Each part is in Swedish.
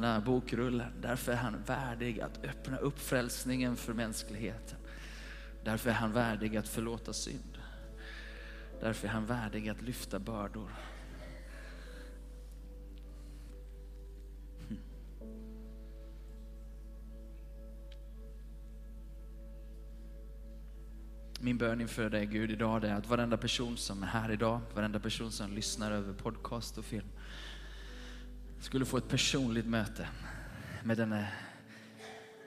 den här bokrullen. Därför är han värdig att öppna upp frälsningen för mänskligheten. Därför är han värdig att förlåta synd. Därför är han värdig att lyfta bördor. Hmm. Min bön inför dig Gud idag är att varenda person som är här idag, varenda person som lyssnar över podcast och film skulle få ett personligt möte med denne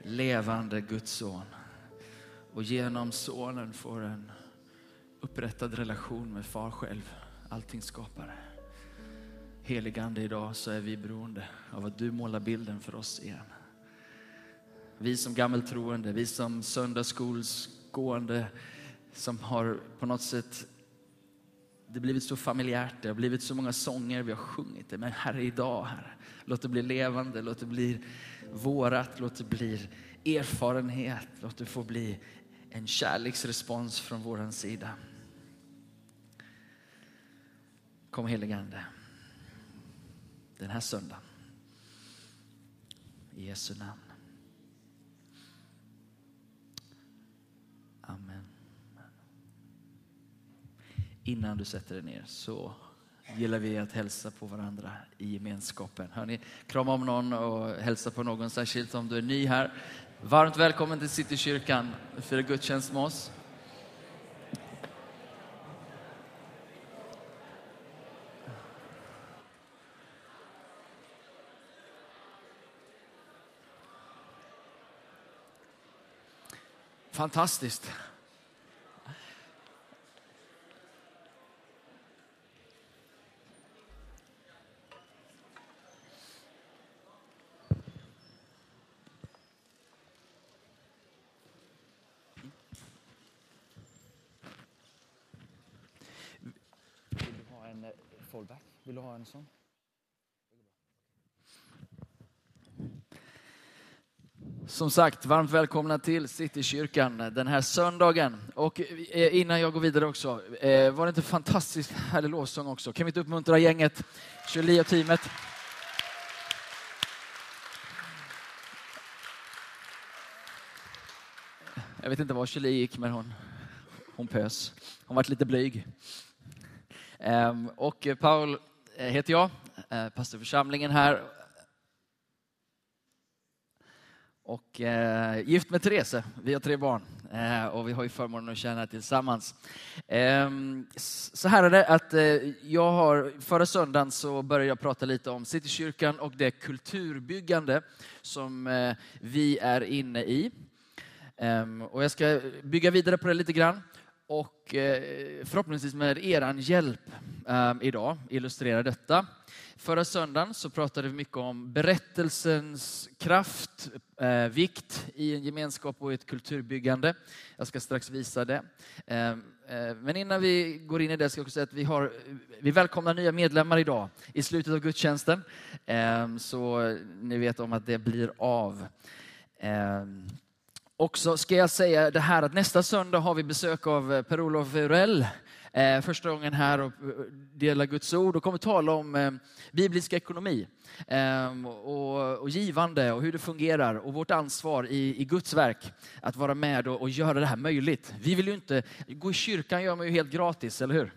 levande Guds son. Och genom sonen får en upprättad relation med far själv, allting skapare. Heligande idag så är vi beroende av att du målar bilden för oss igen. Vi som gammeltroende, vi som söndagsskolsgående som har på något sätt det har blivit så familjärt, det har blivit så många sånger, vi har sjungit det. Men Herre, idag, Herre, låt det bli levande, låt det bli vårat, låt det bli erfarenhet, låt det få bli en kärleksrespons från vår sida. Kom heligande den här söndagen. I Jesu namn. Innan du sätter dig ner så gillar vi att hälsa på varandra i gemenskapen. Hörrni, krama om någon och hälsa på någon, särskilt om du är ny här. Varmt välkommen till Citykyrkan Fira gudstjänst med oss. Fantastiskt. Vill du ha en eh, fallback? Vill du ha en sån? Som sagt, varmt välkomna till Citykyrkan den här söndagen. Och eh, innan jag går vidare också, eh, var det inte fantastiskt härlig lovsång också? Kan vi inte uppmuntra gänget, Julie och teamet? Jag vet inte var Julie gick, men hon, hon pös. Hon vart lite blyg. Ehm, och Paul eh, heter jag, pastor i församlingen här. Och eh, gift med Therese, vi har tre barn eh, och vi har ju förmånen att tjäna tillsammans. Eh, så här är det att eh, jag har, förra söndagen så började jag prata lite om Citykyrkan och det kulturbyggande som eh, vi är inne i. Ehm, och jag ska bygga vidare på det lite grann och eh, förhoppningsvis med er hjälp eh, idag illustrera detta. Förra söndagen så pratade vi mycket om berättelsens kraft, eh, vikt i en gemenskap och i ett kulturbyggande. Jag ska strax visa det. Ehm, men innan vi går in i det ska jag också säga att vi, har, vi välkomnar nya medlemmar idag i slutet av gudstjänsten. Ehm, så ni vet om att det blir av. Ehm, också och så ska jag säga det här att nästa söndag har vi besök av eh, Per-Olof Urell. Eh, första gången här och eh, dela delar Guds ord och kommer tala om eh, biblisk ekonomi. Eh, och, och givande och hur det fungerar och vårt ansvar i, i Guds verk. Att vara med och, och göra det här möjligt. Vi vill ju inte, gå i kyrkan gör man ju helt gratis, eller hur?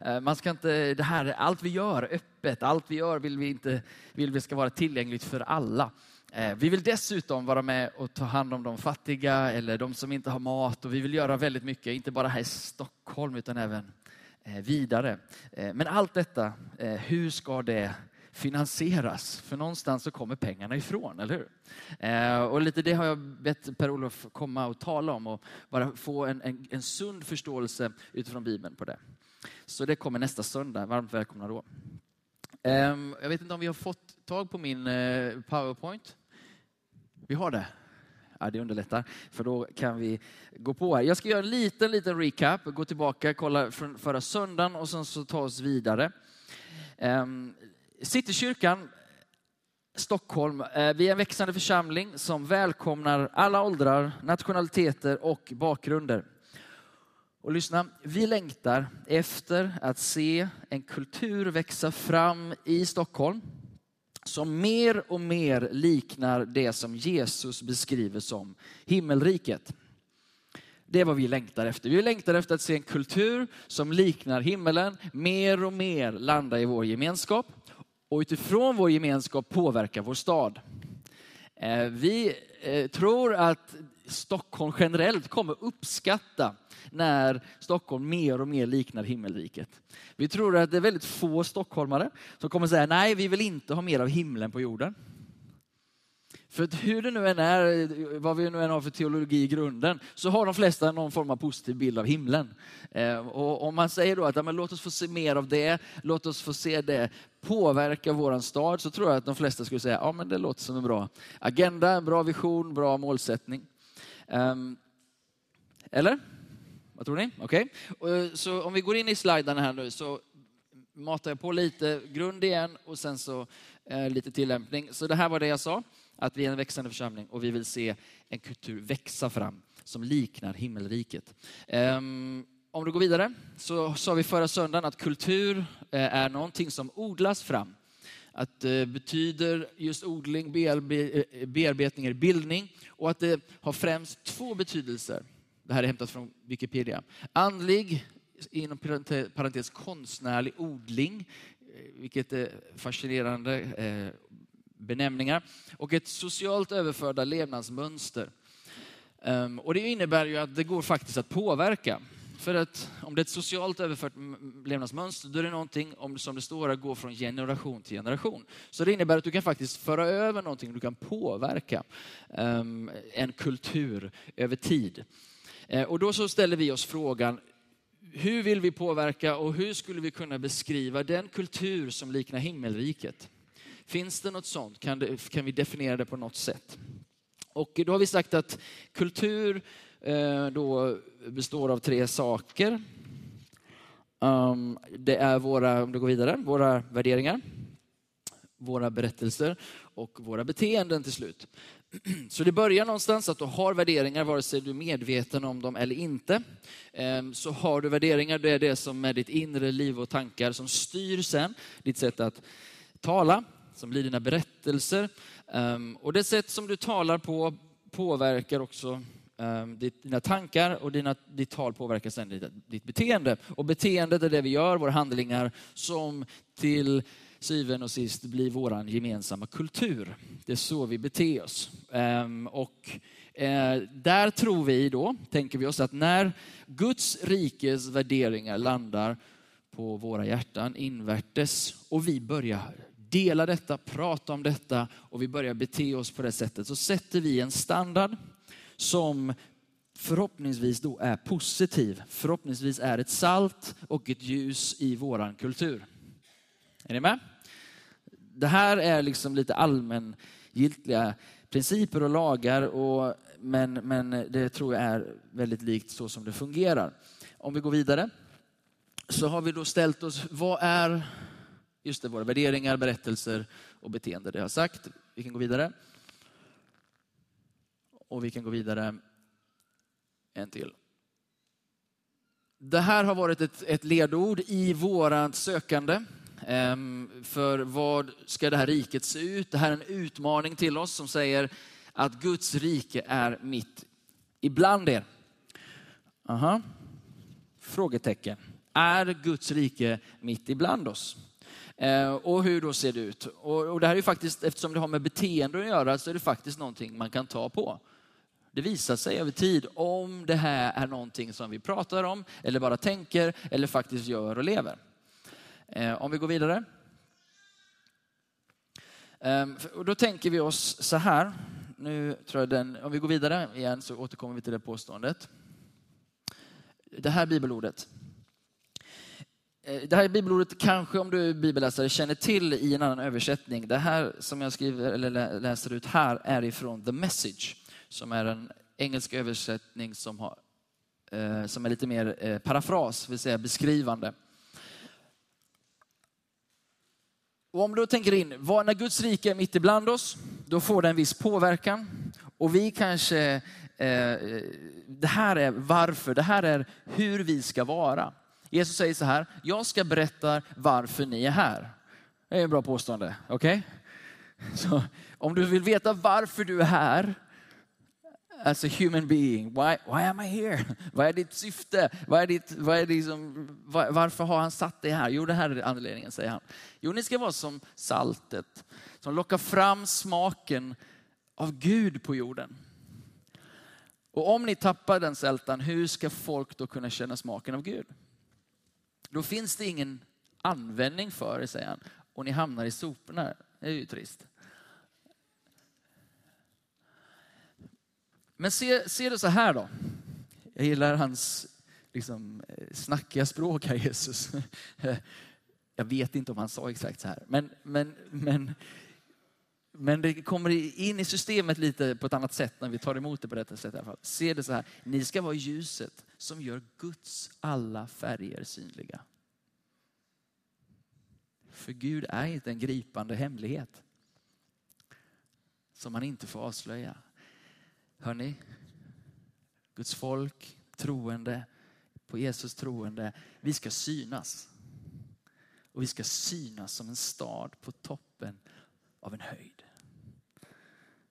Eh, man ska inte, det här, allt vi gör öppet, allt vi gör vill vi inte vill vi ska vara tillgängligt för alla. Eh, vi vill dessutom vara med och ta hand om de fattiga eller de som inte har mat och vi vill göra väldigt mycket, inte bara här i Stockholm utan även eh, vidare. Eh, men allt detta, hur ska det finansieras? För någonstans så kommer pengarna ifrån, eller hur? Och lite det har jag bett Per-Olof komma och tala om och bara få en, en, en sund förståelse utifrån Bibeln på det. Så det kommer nästa söndag, varmt välkomna då. Ehm, jag vet inte om vi har fått tag på min powerpoint. Vi har det. Ja, det underlättar, för då kan vi gå på här. Jag ska göra en liten, liten recap, gå tillbaka, kolla från förra söndagen och sen så ta oss vidare. Um, Citykyrkan Stockholm, eh, vi är en växande församling som välkomnar alla åldrar, nationaliteter och bakgrunder. Och lyssna, vi längtar efter att se en kultur växa fram i Stockholm som mer och mer liknar det som Jesus beskriver som himmelriket. Det är vad vi längtar efter. Vi längtar efter att se en kultur som liknar himmelen, mer och mer landa i vår gemenskap och utifrån vår gemenskap påverka vår stad. Eh, vi eh, tror att Stockholm generellt kommer uppskatta när Stockholm mer och mer liknar himmelriket. Vi tror att det är väldigt få stockholmare som kommer säga nej, vi vill inte ha mer av himlen på jorden. För hur det nu än är, vad vi nu än har för teologi i grunden, så har de flesta någon form av positiv bild av himlen. Eh, och om man säger då att ja, men låt oss få se mer av det, låt oss få se det påverka vår stad, så tror jag att de flesta skulle säga ja men det låter som en bra agenda, en bra vision, bra målsättning. Um, eller? Vad tror ni? Okej. Okay. Så om vi går in i slidarna här nu så matar jag på lite grund igen och sen så eh, lite tillämpning. Så det här var det jag sa, att vi är en växande församling och vi vill se en kultur växa fram som liknar himmelriket. Um, om du går vidare så sa vi förra söndagen att kultur eh, är någonting som odlas fram. Att det betyder just odling, eh, bearbetning eller bildning och att det har främst två betydelser. Det här är hämtat från Wikipedia. Andlig, inom parentes konstnärlig odling, eh, vilket är fascinerande benämningar. Och ett socialt överförda levnadsmönster. Ehm, och det innebär ju att det går faktiskt att påverka. För att om det är ett socialt överfört levnadsmönster, då är det någonting, om, som det står, att gå från generation till generation. Så det innebär att du kan faktiskt föra över någonting, du kan påverka um, en kultur över tid. Uh, och då så ställer vi oss frågan, hur vill vi påverka och hur skulle vi kunna beskriva den kultur som liknar himmelriket? Finns det något sånt? Kan, det, kan vi definiera det på något sätt? Och då har vi sagt att kultur Eh, då består av tre saker. Ehm, det är våra, om du går vidare, våra värderingar, våra berättelser och våra beteenden till slut. Så det börjar någonstans att du har värderingar, vare sig du är medveten om dem eller inte. Ehm, så har du värderingar, det är det som är ditt inre liv och tankar som styr sen ditt sätt att tala, som blir dina berättelser. Ehm, och det sätt som du talar på påverkar också Ehm, dina tankar och dina, ditt tal påverkar sen ditt, ditt beteende. Och beteendet är det vi gör, våra handlingar, som till syvende och sist blir vår gemensamma kultur. Det är så vi beter oss. Ehm, och eh, där tror vi då, tänker vi oss, att när Guds rikes värderingar landar på våra hjärtan invärtes och vi börjar dela detta, prata om detta och vi börjar bete oss på det sättet så sätter vi en standard som förhoppningsvis då är positiv. Förhoppningsvis är ett salt och ett ljus i våran kultur. Är ni med? Det här är liksom lite allmängiltiga principer och lagar, och, men, men det tror jag är väldigt likt så som det fungerar. Om vi går vidare så har vi då ställt oss, vad är just det, våra värderingar, berättelser och beteende? Det har jag sagt. Vi kan gå vidare. Och vi kan gå vidare en till. Det här har varit ett, ett ledord i vårat sökande. Ehm, för vad ska det här riket se ut? Det här är en utmaning till oss som säger att Guds rike är mitt ibland er. Aha. Frågetecken. Är Guds rike mitt ibland oss? Ehm, och hur då ser det ut? Och, det här är faktiskt, eftersom det har med beteende att göra, så är det faktiskt någonting man kan ta på. Det visar sig över tid om det här är någonting som vi pratar om, eller bara tänker, eller faktiskt gör och lever. Eh, om vi går vidare. Ehm, och då tänker vi oss så här. Nu tror jag den, om vi går vidare igen så återkommer vi till det påståendet. Det här bibelordet. Eh, det här bibelordet kanske om du är bibelläsare känner till i en annan översättning. Det här som jag skriver eller läser ut här är ifrån The Message som är en engelsk översättning som, har, eh, som är lite mer eh, parafras, vill säga beskrivande. Och om du tänker in, vad, när Guds rike är mitt ibland oss, då får det en viss påverkan. Och vi kanske, eh, eh, det här är varför, det här är hur vi ska vara. Jesus säger så här, jag ska berätta varför ni är här. Det är ett bra påstående, okej? Okay? om du vill veta varför du är här, as a human being. Why, why am I here? Vad är ditt syfte? Vad är ditt, vad är liksom, var, varför har han satt dig här? Jo, det här är anledningen, säger han. Jo, ni ska vara som saltet som lockar fram smaken av Gud på jorden. Och om ni tappar den sältan, hur ska folk då kunna känna smaken av Gud? Då finns det ingen användning för det, säger han. Och ni hamnar i soporna. Det är ju trist. Men se, se det så här då. Jag gillar hans liksom, eh, snackiga språk här, Jesus. Jag vet inte om han sa exakt så här. Men, men, men, men det kommer in i systemet lite på ett annat sätt när vi tar emot det på detta sätt. I alla fall. Se det så här. Ni ska vara ljuset som gör Guds alla färger synliga. För Gud är inte en gripande hemlighet som man inte får avslöja. Hörni, Guds folk, troende, på Jesus troende, vi ska synas. Och vi ska synas som en stad på toppen av en höjd.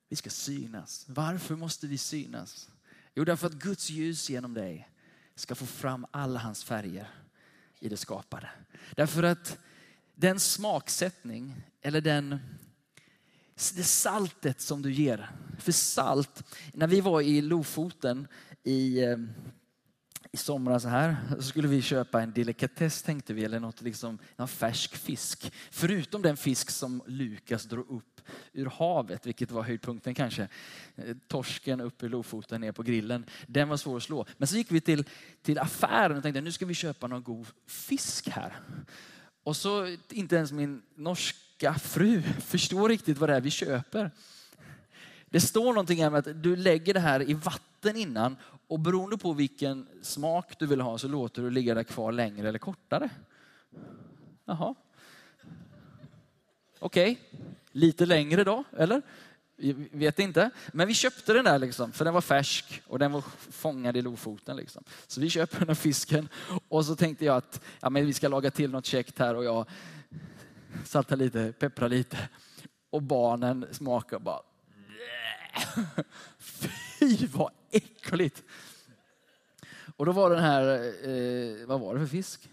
Vi ska synas. Varför måste vi synas? Jo, därför att Guds ljus genom dig ska få fram alla hans färger i det skapade. Därför att den smaksättning eller den det saltet som du ger. För salt, när vi var i Lofoten i, ehm, i somras här, så skulle vi köpa en delikatess tänkte vi, eller något liksom, någon färsk fisk. Förutom den fisk som Lukas drog upp ur havet, vilket var höjdpunkten kanske. Eh, torsken upp i Lofoten ner på grillen. Den var svår att slå. Men så gick vi till, till affären och tänkte nu ska vi köpa någon god fisk här. Och så inte ens min norska fru förstår riktigt vad det är vi köper. Det står någonting här med att du lägger det här i vatten innan och beroende på vilken smak du vill ha så låter du ligga där kvar längre eller kortare. Jaha. Okej, okay. lite längre då, eller? vet inte. Men vi köpte den där liksom, för den var färsk och den var fångad i Lofoten. Liksom. Så vi köper den här fisken och så tänkte jag att ja, men vi ska laga till något käckt här och jag Salta lite, peppra lite. Och barnen smakar bara... Fy vad äckligt! Och då var den här, eh, vad var det för fisk?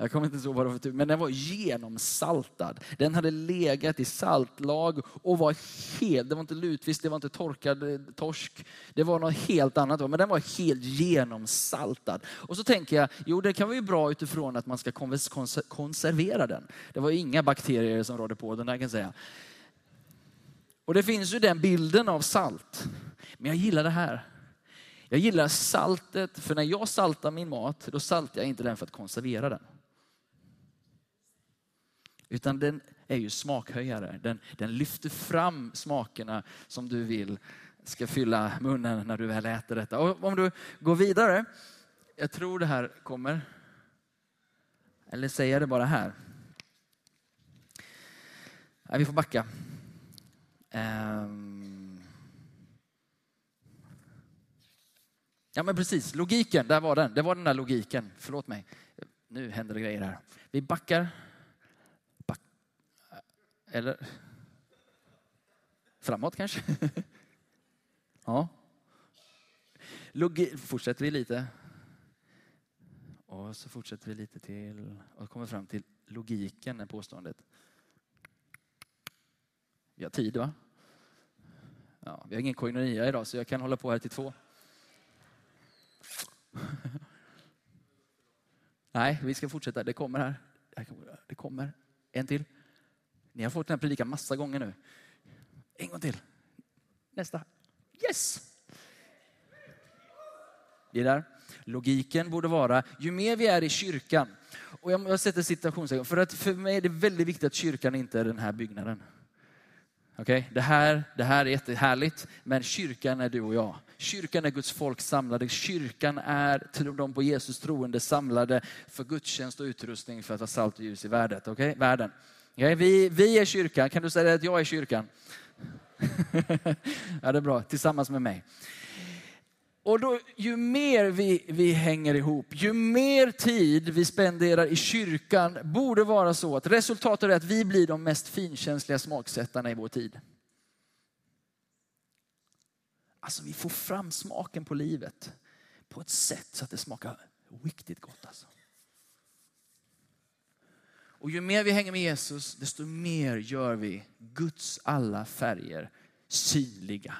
Jag kommer inte ihåg vad det var för typ, men den var genomsaltad. Den hade legat i saltlag och var helt, det var inte lutfisk, det var inte torkad eh, torsk. Det var något helt annat, men den var helt genomsaltad. Och så tänker jag, jo det kan vara ju bra utifrån att man ska konservera den. Det var inga bakterier som rådde på den där kan jag säga. Och det finns ju den bilden av salt. Men jag gillar det här. Jag gillar saltet, för när jag saltar min mat, då saltar jag inte den för att konservera den. Utan den är ju smakhöjare. Den, den lyfter fram smakerna som du vill ska fylla munnen när du väl äter detta. Och om du går vidare, jag tror det här kommer. Eller säger jag det bara här? Nej, vi får backa. Um... Ja men precis, logiken, där var den. Det var den där logiken. Förlåt mig. Nu händer det grejer här. Vi backar eller framåt kanske? ja. Logi fortsätter vi lite. Och så fortsätter vi lite till och kommer fram till logiken i påståendet. Vi har tid va? Ja, vi har ingen koinonia idag så jag kan hålla på här till två. Nej, vi ska fortsätta. Det kommer här. Det kommer. En till. Ni har fått den här predikan massa gånger nu. En gång till. Nästa. Yes! Det är där. Logiken borde vara, ju mer vi är i kyrkan, och jag sätter citationstecken, för att för mig är det väldigt viktigt att kyrkan inte är den här byggnaden. Okay? Det, här, det här är jättehärligt, men kyrkan är du och jag. Kyrkan är Guds folk samlade. Kyrkan är de på Jesus troende samlade för gudstjänst och utrustning för att vara salt och ljus i världen. Okay? världen. Ja, vi, vi är kyrkan. Kan du säga att jag är kyrkan? ja, det är bra. Tillsammans med mig. Och då, ju mer vi, vi hänger ihop, ju mer tid vi spenderar i kyrkan borde vara så att resultatet är att vi blir de mest finkänsliga smaksättarna i vår tid. Alltså vi får fram smaken på livet på ett sätt så att det smakar riktigt gott. Alltså. Och ju mer vi hänger med Jesus, desto mer gör vi Guds alla färger synliga.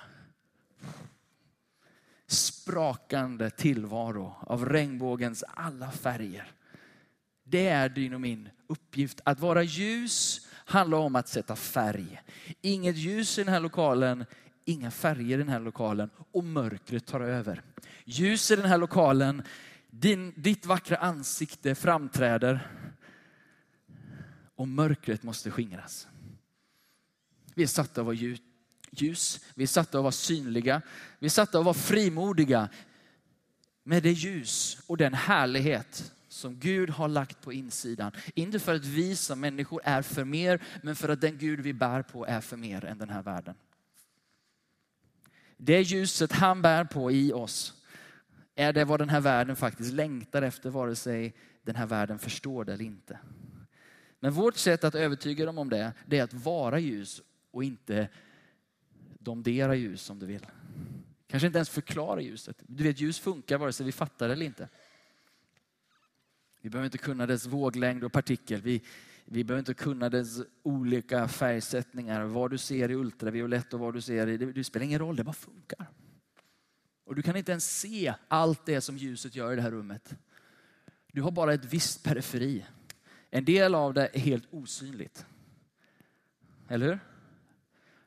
Sprakande tillvaro av regnbågens alla färger. Det är din och min uppgift. Att vara ljus handlar om att sätta färg. Inget ljus i den här lokalen, inga färger i den här lokalen och mörkret tar över. Ljus i den här lokalen, din, ditt vackra ansikte framträder och mörkret måste skingras. Vi är satta att vara ljus, vi är satta att vara synliga, vi är satta att vara frimodiga med det ljus och den härlighet som Gud har lagt på insidan. Inte för att vi som människor är för mer, men för att den Gud vi bär på är för mer än den här världen. Det ljuset han bär på i oss är det vad den här världen faktiskt längtar efter, vare sig den här världen förstår det eller inte. Men vårt sätt att övertyga dem om det, det är att vara ljus och inte domdera ljus om du vill. Kanske inte ens förklara ljuset. Du vet, ljus funkar vare sig vi fattar det eller inte. Vi behöver inte kunna dess våglängd och partikel. Vi, vi behöver inte kunna dess olika färgsättningar. Vad du ser i ultraviolett och vad du ser i... Det, det spelar ingen roll, det bara funkar. Och du kan inte ens se allt det som ljuset gör i det här rummet. Du har bara ett visst periferi. En del av det är helt osynligt. Eller hur?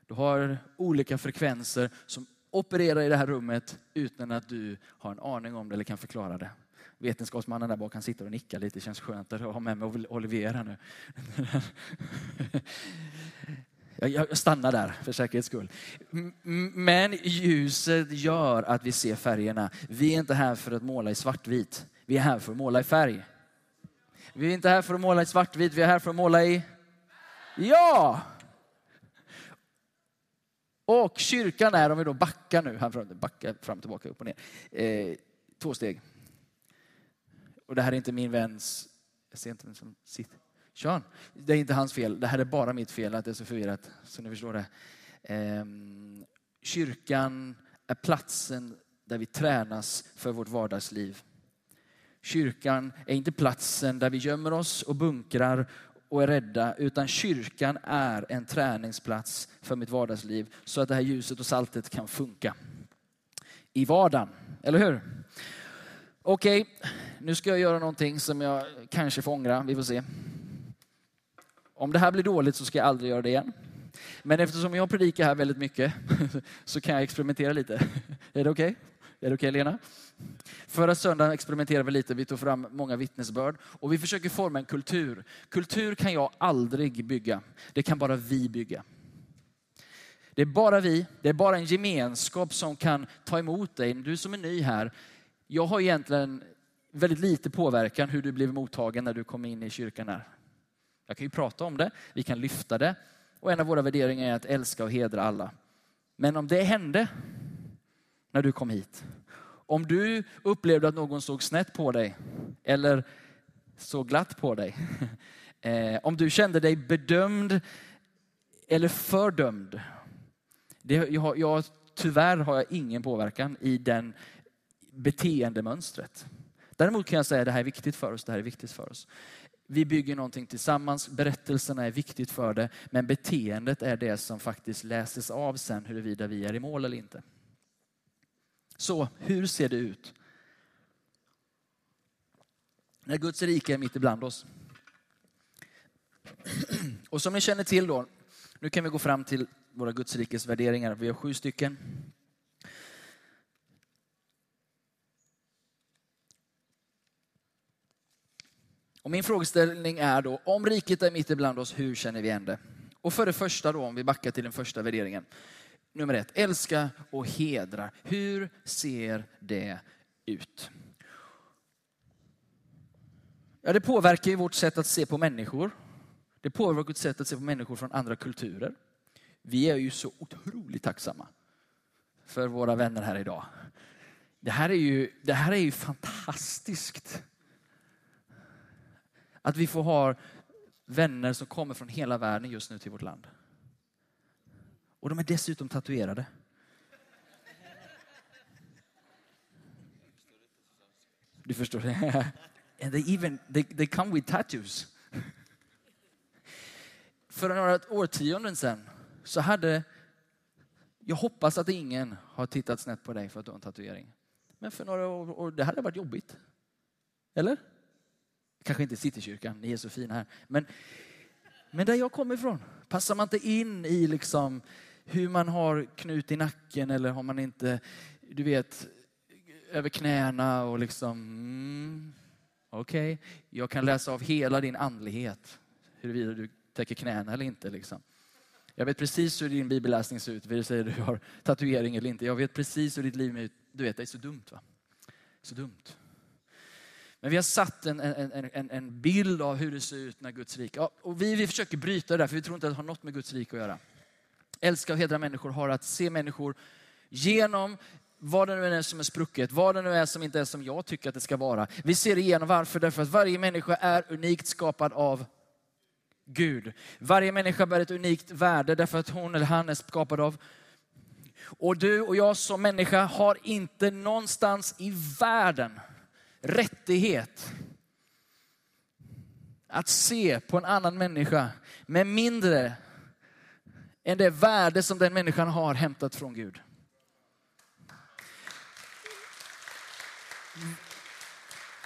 Du har olika frekvenser som opererar i det här rummet utan att du har en aning om det eller kan förklara det. Vetenskapsmannen där bak kan sitta och nicka lite. Det känns skönt att ha med mig Olivier här nu. Jag stannar där för säkerhets skull. Men ljuset gör att vi ser färgerna. Vi är inte här för att måla i svartvit. Vi är här för att måla i färg. Vi är inte här för att måla i svartvitt, vi är här för att måla i... Ja! Och kyrkan är, om vi då backar nu, här fram, och fram tillbaka, upp och ner. Eh, två steg. Och det här är inte min väns... Jag ser inte vem som sitter. Sean, det är inte hans fel. Det här är bara mitt fel att det är så förvirrat. Så ni förstår det. Eh, kyrkan är platsen där vi tränas för vårt vardagsliv. Kyrkan är inte platsen där vi gömmer oss och bunkrar och är rädda, utan kyrkan är en träningsplats för mitt vardagsliv så att det här ljuset och saltet kan funka i vardagen. Eller hur? Okej, okay, nu ska jag göra någonting som jag kanske får ångra. Vi får se. Om det här blir dåligt så ska jag aldrig göra det igen. Men eftersom jag predikar här väldigt mycket så kan jag experimentera lite. Är det okej? Okay? Är det okej okay, Lena? Förra söndagen experimenterade vi lite, vi tog fram många vittnesbörd och vi försöker forma en kultur. Kultur kan jag aldrig bygga, det kan bara vi bygga. Det är bara vi, det är bara en gemenskap som kan ta emot dig. Du som är ny här, jag har egentligen väldigt lite påverkan hur du blev mottagen när du kom in i kyrkan här. Jag kan ju prata om det, vi kan lyfta det och en av våra värderingar är att älska och hedra alla. Men om det hände när du kom hit, om du upplevde att någon såg snett på dig eller såg glatt på dig. Eh, om du kände dig bedömd eller fördömd. Det, jag, jag, tyvärr har jag ingen påverkan i den beteendemönstret. Däremot kan jag säga att det här är viktigt för oss, det här är viktigt för oss. Vi bygger någonting tillsammans, berättelserna är viktigt för det, men beteendet är det som faktiskt läses av sen huruvida vi är i mål eller inte. Så hur ser det ut? När Guds rike är mitt ibland oss. Och som ni känner till då, nu kan vi gå fram till våra Guds rikes värderingar. Vi har sju stycken. Och min frågeställning är då, om riket är mitt ibland oss, hur känner vi igen det? Och för det första då, om vi backar till den första värderingen. Nummer ett, älska och hedra. Hur ser det ut? Ja, det påverkar ju vårt sätt att se på människor. Det påverkar vårt sätt att se på människor från andra kulturer. Vi är ju så otroligt tacksamma för våra vänner här idag. Det här är ju, det här är ju fantastiskt. Att vi får ha vänner som kommer från hela världen just nu till vårt land. Och de är dessutom tatuerade. Du förstår det? And they even, they, they come with tattoos. För några årtionden sedan så hade, jag hoppas att ingen har tittat snett på dig för att du har en tatuering. Men för några år, år det hade varit jobbigt. Eller? Kanske inte Citykyrkan, ni är så fina här. Men, men där jag kommer ifrån, passar man inte in i liksom hur man har knut i nacken eller har man inte, du vet, över knäna och liksom, mm, okej, okay. jag kan läsa av hela din andlighet, huruvida du täcker knäna eller inte. Liksom. Jag vet precis hur din bibelläsning ser ut, vare sig du har tatuering eller inte. Jag vet precis hur ditt liv är. Du vet, det är så dumt va? Så dumt. Men vi har satt en, en, en, en bild av hur det ser ut när Guds rike... Ja, och vi, vi försöker bryta det där, för vi tror inte att det har något med Guds rike att göra. Älska och hedra människor har att se människor genom vad det nu är som är sprucket, vad det nu är som inte är som jag tycker att det ska vara. Vi ser igenom varför, därför att varje människa är unikt skapad av Gud. Varje människa bär ett unikt värde därför att hon eller han är skapad av och du och jag som människa har inte någonstans i världen rättighet att se på en annan människa med mindre än det värde som den människan har hämtat från Gud.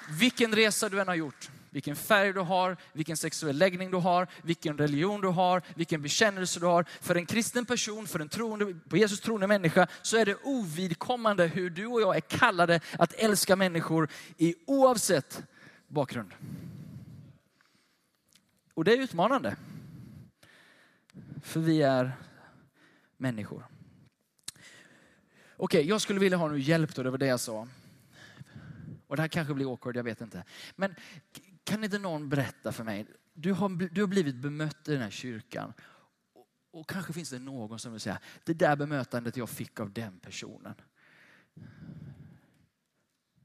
Vilken resa du än har gjort, vilken färg du har, vilken sexuell läggning du har, vilken religion du har, vilken bekännelse du har. För en kristen person, för en troende, på Jesus troende människa, så är det ovidkommande hur du och jag är kallade att älska människor i oavsett bakgrund. Och det är utmanande. För vi är människor. Okej, okay, jag skulle vilja ha nu hjälp då, det var det jag sa. Och det här kanske blir awkward, jag vet inte. Men kan inte någon berätta för mig, du har, du har blivit bemött i den här kyrkan. Och, och kanske finns det någon som vill säga, det där bemötandet jag fick av den personen.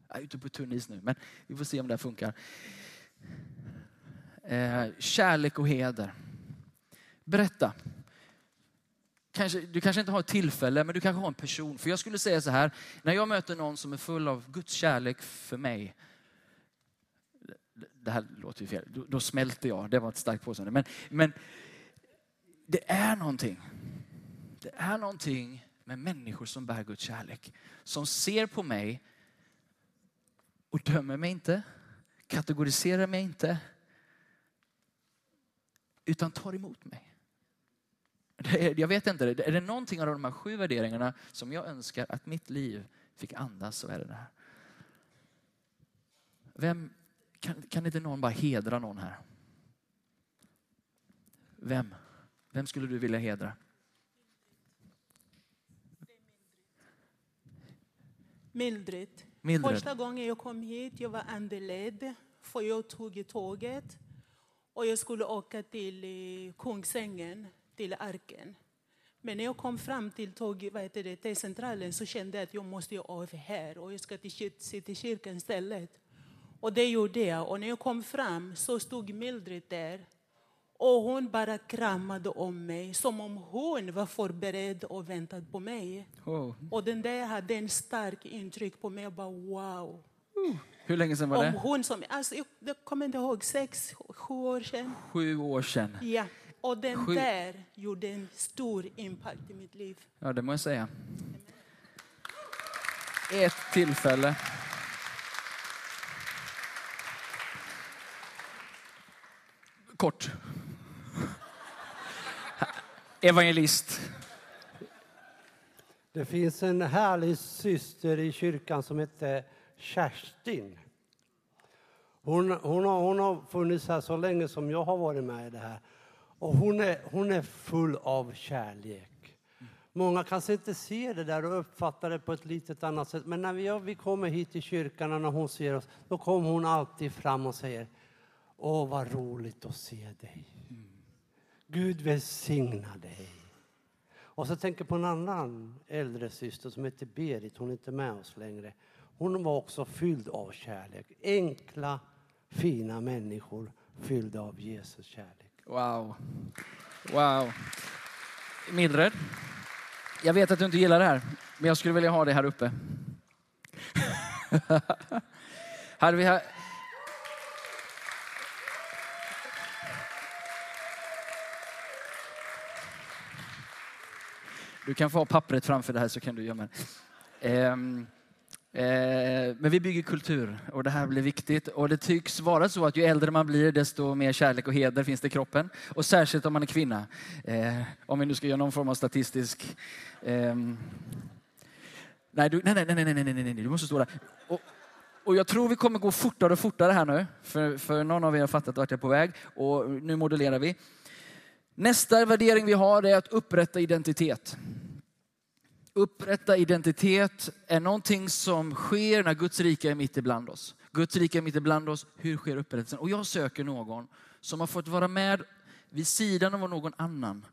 Jag är ute på tunn is nu, men vi får se om det här funkar. Eh, kärlek och heder. Berätta. Kanske, du kanske inte har ett tillfälle, men du kanske har en person. För jag skulle säga så här, när jag möter någon som är full av Guds kärlek för mig, det här låter ju fel, då, då smälter jag. Det var ett starkt påstående. Men, men det är någonting. Det är någonting med människor som bär Guds kärlek. Som ser på mig och dömer mig inte, kategoriserar mig inte, utan tar emot mig. Jag vet inte, är det någonting av de här sju värderingarna som jag önskar att mitt liv fick andas så är det det här. Vem, kan, kan inte någon bara hedra någon här? Vem? Vem skulle du vilja hedra? Mildred. Mildred. Första gången jag kom hit jag var andeledd för jag tog tåget och jag skulle åka till eh, Kungsängen, till Arken. Men när jag kom fram till tåg, vad heter det, till centralen så kände jag att jag måste av här och jag ska till Citykyrkan istället. Och det gjorde jag. Och när jag kom fram så stod Mildred där. Och hon bara kramade om mig som om hon var förberedd och väntade på mig. Oh. Och den där hade en stark intryck på mig. Jag bara wow. Uh. Hur länge sedan var det? Om hon som, alltså, jag, jag kommer inte ihåg, sex, sju år sedan. Sju år sedan. Ja. Och den Sju. där gjorde en stor impact i mitt liv. Ja, det må jag säga. Ett tillfälle. Kort. Evangelist. Det finns en härlig syster i kyrkan som heter Kerstin. Hon, hon, har, hon har funnits här så länge som jag har varit med i det här. Och hon är, hon är full av kärlek. Många kanske inte ser det där och uppfattar det på ett litet annat sätt. Men när vi, vi kommer hit till kyrkan och när hon ser oss, då kommer hon alltid fram och säger Åh, vad roligt att se dig. Gud välsigna dig. Och så tänker jag på en annan äldre syster som heter Berit, hon är inte med oss längre. Hon var också fylld av kärlek. Enkla, fina människor fyllda av Jesus kärlek. Wow. Wow. Mildred, jag vet att du inte gillar det här, men jag skulle vilja ha det här uppe. Hade vi här... Du kan få ha pappret framför det här så kan du gömma det. Ehm, eh, Eh, men vi bygger kultur och det här blir viktigt. Och det tycks vara så att ju äldre man blir desto mer kärlek och heder finns det i kroppen. Och särskilt om man är kvinna. Eh, om vi nu ska göra någon form av statistisk... Ehm, nej, du, nej, nej, nej, nej, nej, nej, nej, du måste stå där. Och, och jag tror vi kommer gå fortare och fortare här nu. För, för någon av er har fattat vart jag är på väg. Och nu modellerar vi. Nästa värdering vi har är att upprätta identitet. Upprätta identitet är någonting som sker när Guds rike är mitt ibland oss. Guds rike är mitt ibland oss. Hur sker upprättelsen? Och jag söker någon som har fått vara med vid sidan av någon annan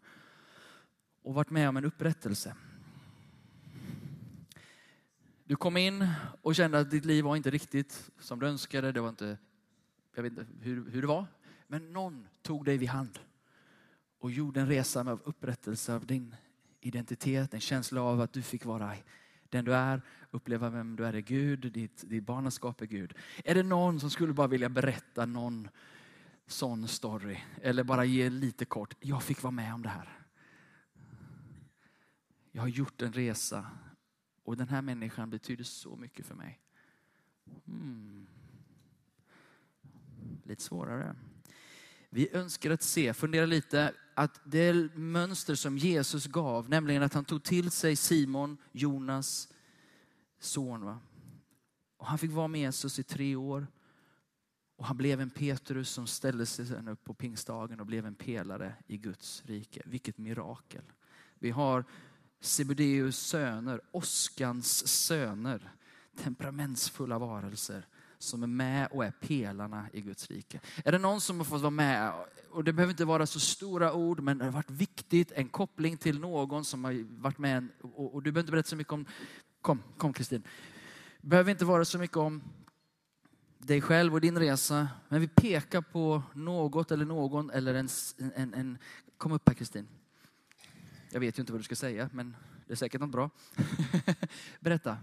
och varit med om en upprättelse. Du kom in och kände att ditt liv var inte riktigt som du önskade. Det var inte, jag vet inte hur, hur det var. Men någon tog dig vid hand och gjorde en resa med upprättelse av din identitet, en känsla av att du fick vara den du är, uppleva vem du är i Gud, ditt, ditt barnaskap är Gud. Är det någon som skulle bara vilja berätta någon sån story? Eller bara ge lite kort, jag fick vara med om det här. Jag har gjort en resa och den här människan betyder så mycket för mig. Hmm. Lite svårare. Vi önskar att se, fundera lite, att det mönster som Jesus gav, nämligen att han tog till sig Simon, Jonas son. Va? Och han fick vara med Jesus i tre år. Och han blev en Petrus som ställde sig sen upp på pingstdagen och blev en pelare i Guds rike. Vilket mirakel. Vi har Sebedeus söner, Oskans söner, temperamentsfulla varelser som är med och är pelarna i Guds rike. Är det någon som har fått vara med, och det behöver inte vara så stora ord, men det har varit viktigt, en koppling till någon som har varit med, och, och du behöver inte berätta så mycket om, kom, kom Kristin. Det behöver inte vara så mycket om dig själv och din resa, men vi pekar på något eller någon eller en, en, en kom upp här Kristin. Jag vet ju inte vad du ska säga, men det är säkert något bra. Berätta.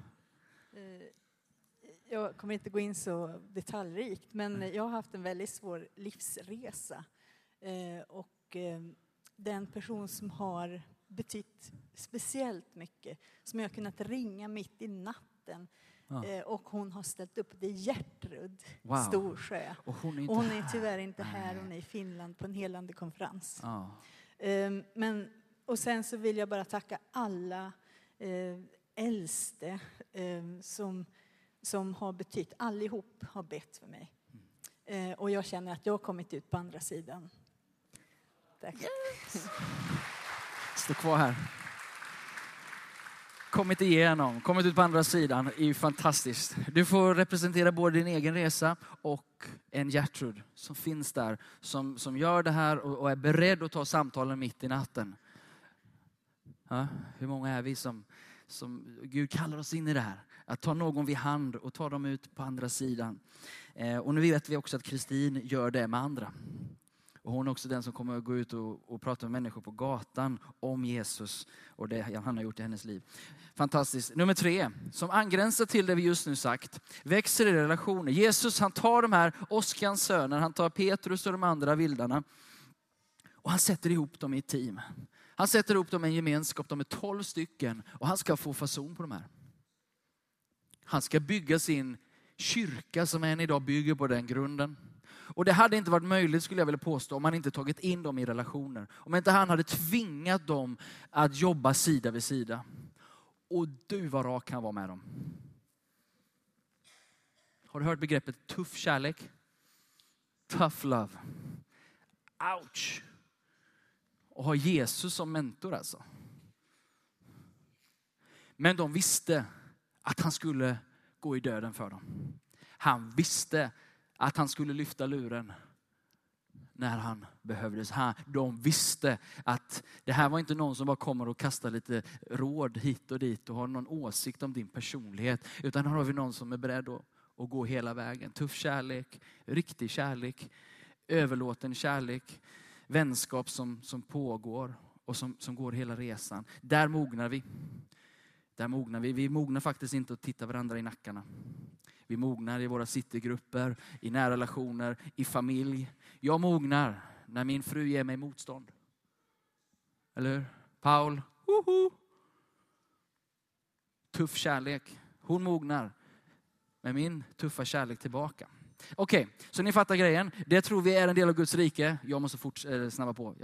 Jag kommer inte gå in så detaljrikt, men jag har haft en väldigt svår livsresa. Eh, Och eh, den person som har betytt speciellt mycket, som jag har kunnat ringa mitt i natten, Ja. eh, och hon har ställt upp, det är Gertrud Wow. Storsjö. Och hon är Och hon är tyvärr inte här, hon är i Finland på en helande konferens. Ja. Ehm, Men, och sen så vill jag bara tacka alla äldste eh, som, som har betytt, allihop har bett för mig. Eh, och jag känner att jag har kommit ut på andra sidan. Tack. Stå kvar här. Kommit igenom, kommit ut på andra sidan är ju fantastiskt. Du får representera både din egen resa och en Gertrud som finns där, som, som gör det här och, och är beredd att ta samtalen mitt i natten. Ja, hur många är vi som, som Gud kallar oss in i det här? Att ta någon vid hand och ta dem ut på andra sidan. Eh, och nu vet vi också att Kristin gör det med andra. Och hon är också den som kommer att gå ut och, och prata med människor på gatan om Jesus och det han har gjort i hennes liv. Fantastiskt. Nummer tre, som angränsar till det vi just nu sagt, växer i relationer. Jesus han tar de här Oskans söner, han tar Petrus och de andra vildarna och han sätter ihop dem i ett team. Han sätter ihop dem i en gemenskap, de är tolv stycken och han ska få fason på de här. Han ska bygga sin kyrka som än idag bygger på den grunden. Och det hade inte varit möjligt skulle jag vilja påstå om han inte tagit in dem i relationer. Om inte han hade tvingat dem att jobba sida vid sida. Och du vad rak han var med dem. Har du hört begreppet tuff kärlek? Tough love. Ouch! Och ha Jesus som mentor alltså. Men de visste att han skulle gå i döden för dem. Han visste att han skulle lyfta luren när han behövdes. Han, de visste att det här var inte någon som bara kommer och kastar lite råd hit och dit och har någon åsikt om din personlighet. Utan här har vi någon som är beredd att, att gå hela vägen. Tuff kärlek, riktig kärlek, överlåten kärlek, vänskap som, som pågår och som, som går hela resan. Där mognar vi. Där mognar vi. Vi mognar faktiskt inte att titta varandra i nackarna. Vi mognar i våra citygrupper, i nära relationer, i familj. Jag mognar när min fru ger mig motstånd. Eller hur? Paul, woho! Tuff kärlek. Hon mognar med min tuffa kärlek tillbaka. Okej, så ni fattar grejen. Det tror vi är en del av Guds rike. Jag måste fort, eh, snabba på.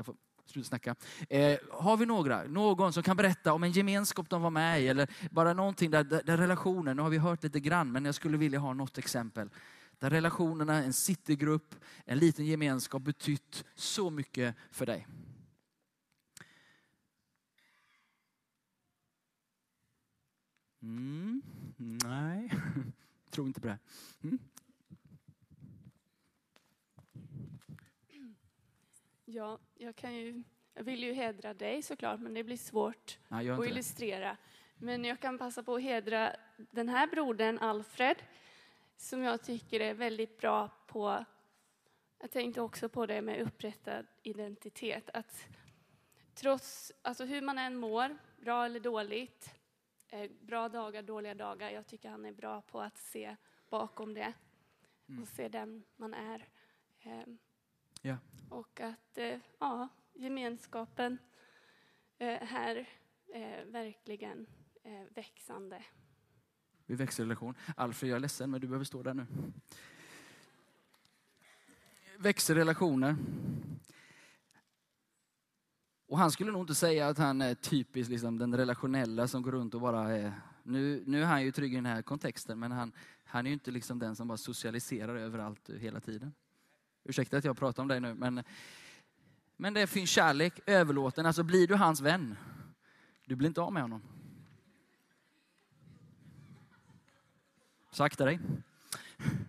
Sluta snacka. Eh, har vi några, någon som kan berätta om en gemenskap de var med i eller bara någonting där, där, där relationen, nu har vi hört lite grann, men jag skulle vilja ha något exempel. Där relationerna, en citygrupp, en liten gemenskap betytt så mycket för dig. Mm, nej, tror inte på det. Mm. Ja, jag, kan ju, jag vill ju hedra dig såklart, men det blir svårt Nej, att inte det. illustrera. Men jag kan passa på att hedra den här brodern, Alfred, som jag tycker är väldigt bra på... Jag tänkte också på det med upprättad identitet. Att trots alltså hur man än mår, bra eller dåligt, eh, bra dagar, dåliga dagar, jag tycker han är bra på att se bakom det och se den man är. Ja. och att eh, ja, gemenskapen eh, här är verkligen eh, växande. Vi växer i relation. Alfred, jag är ledsen men du behöver stå där nu. Växer relationer. Och han skulle nog inte säga att han är typisk liksom, den relationella som går runt och bara är... Nu, nu är han ju trygg i den här kontexten men han, han är ju inte liksom den som bara socialiserar överallt hela tiden. Ursäkta att jag pratar om dig nu men, men det finns kärlek, överlåten. Alltså blir du hans vän, du blir inte av med honom. Sakta dig.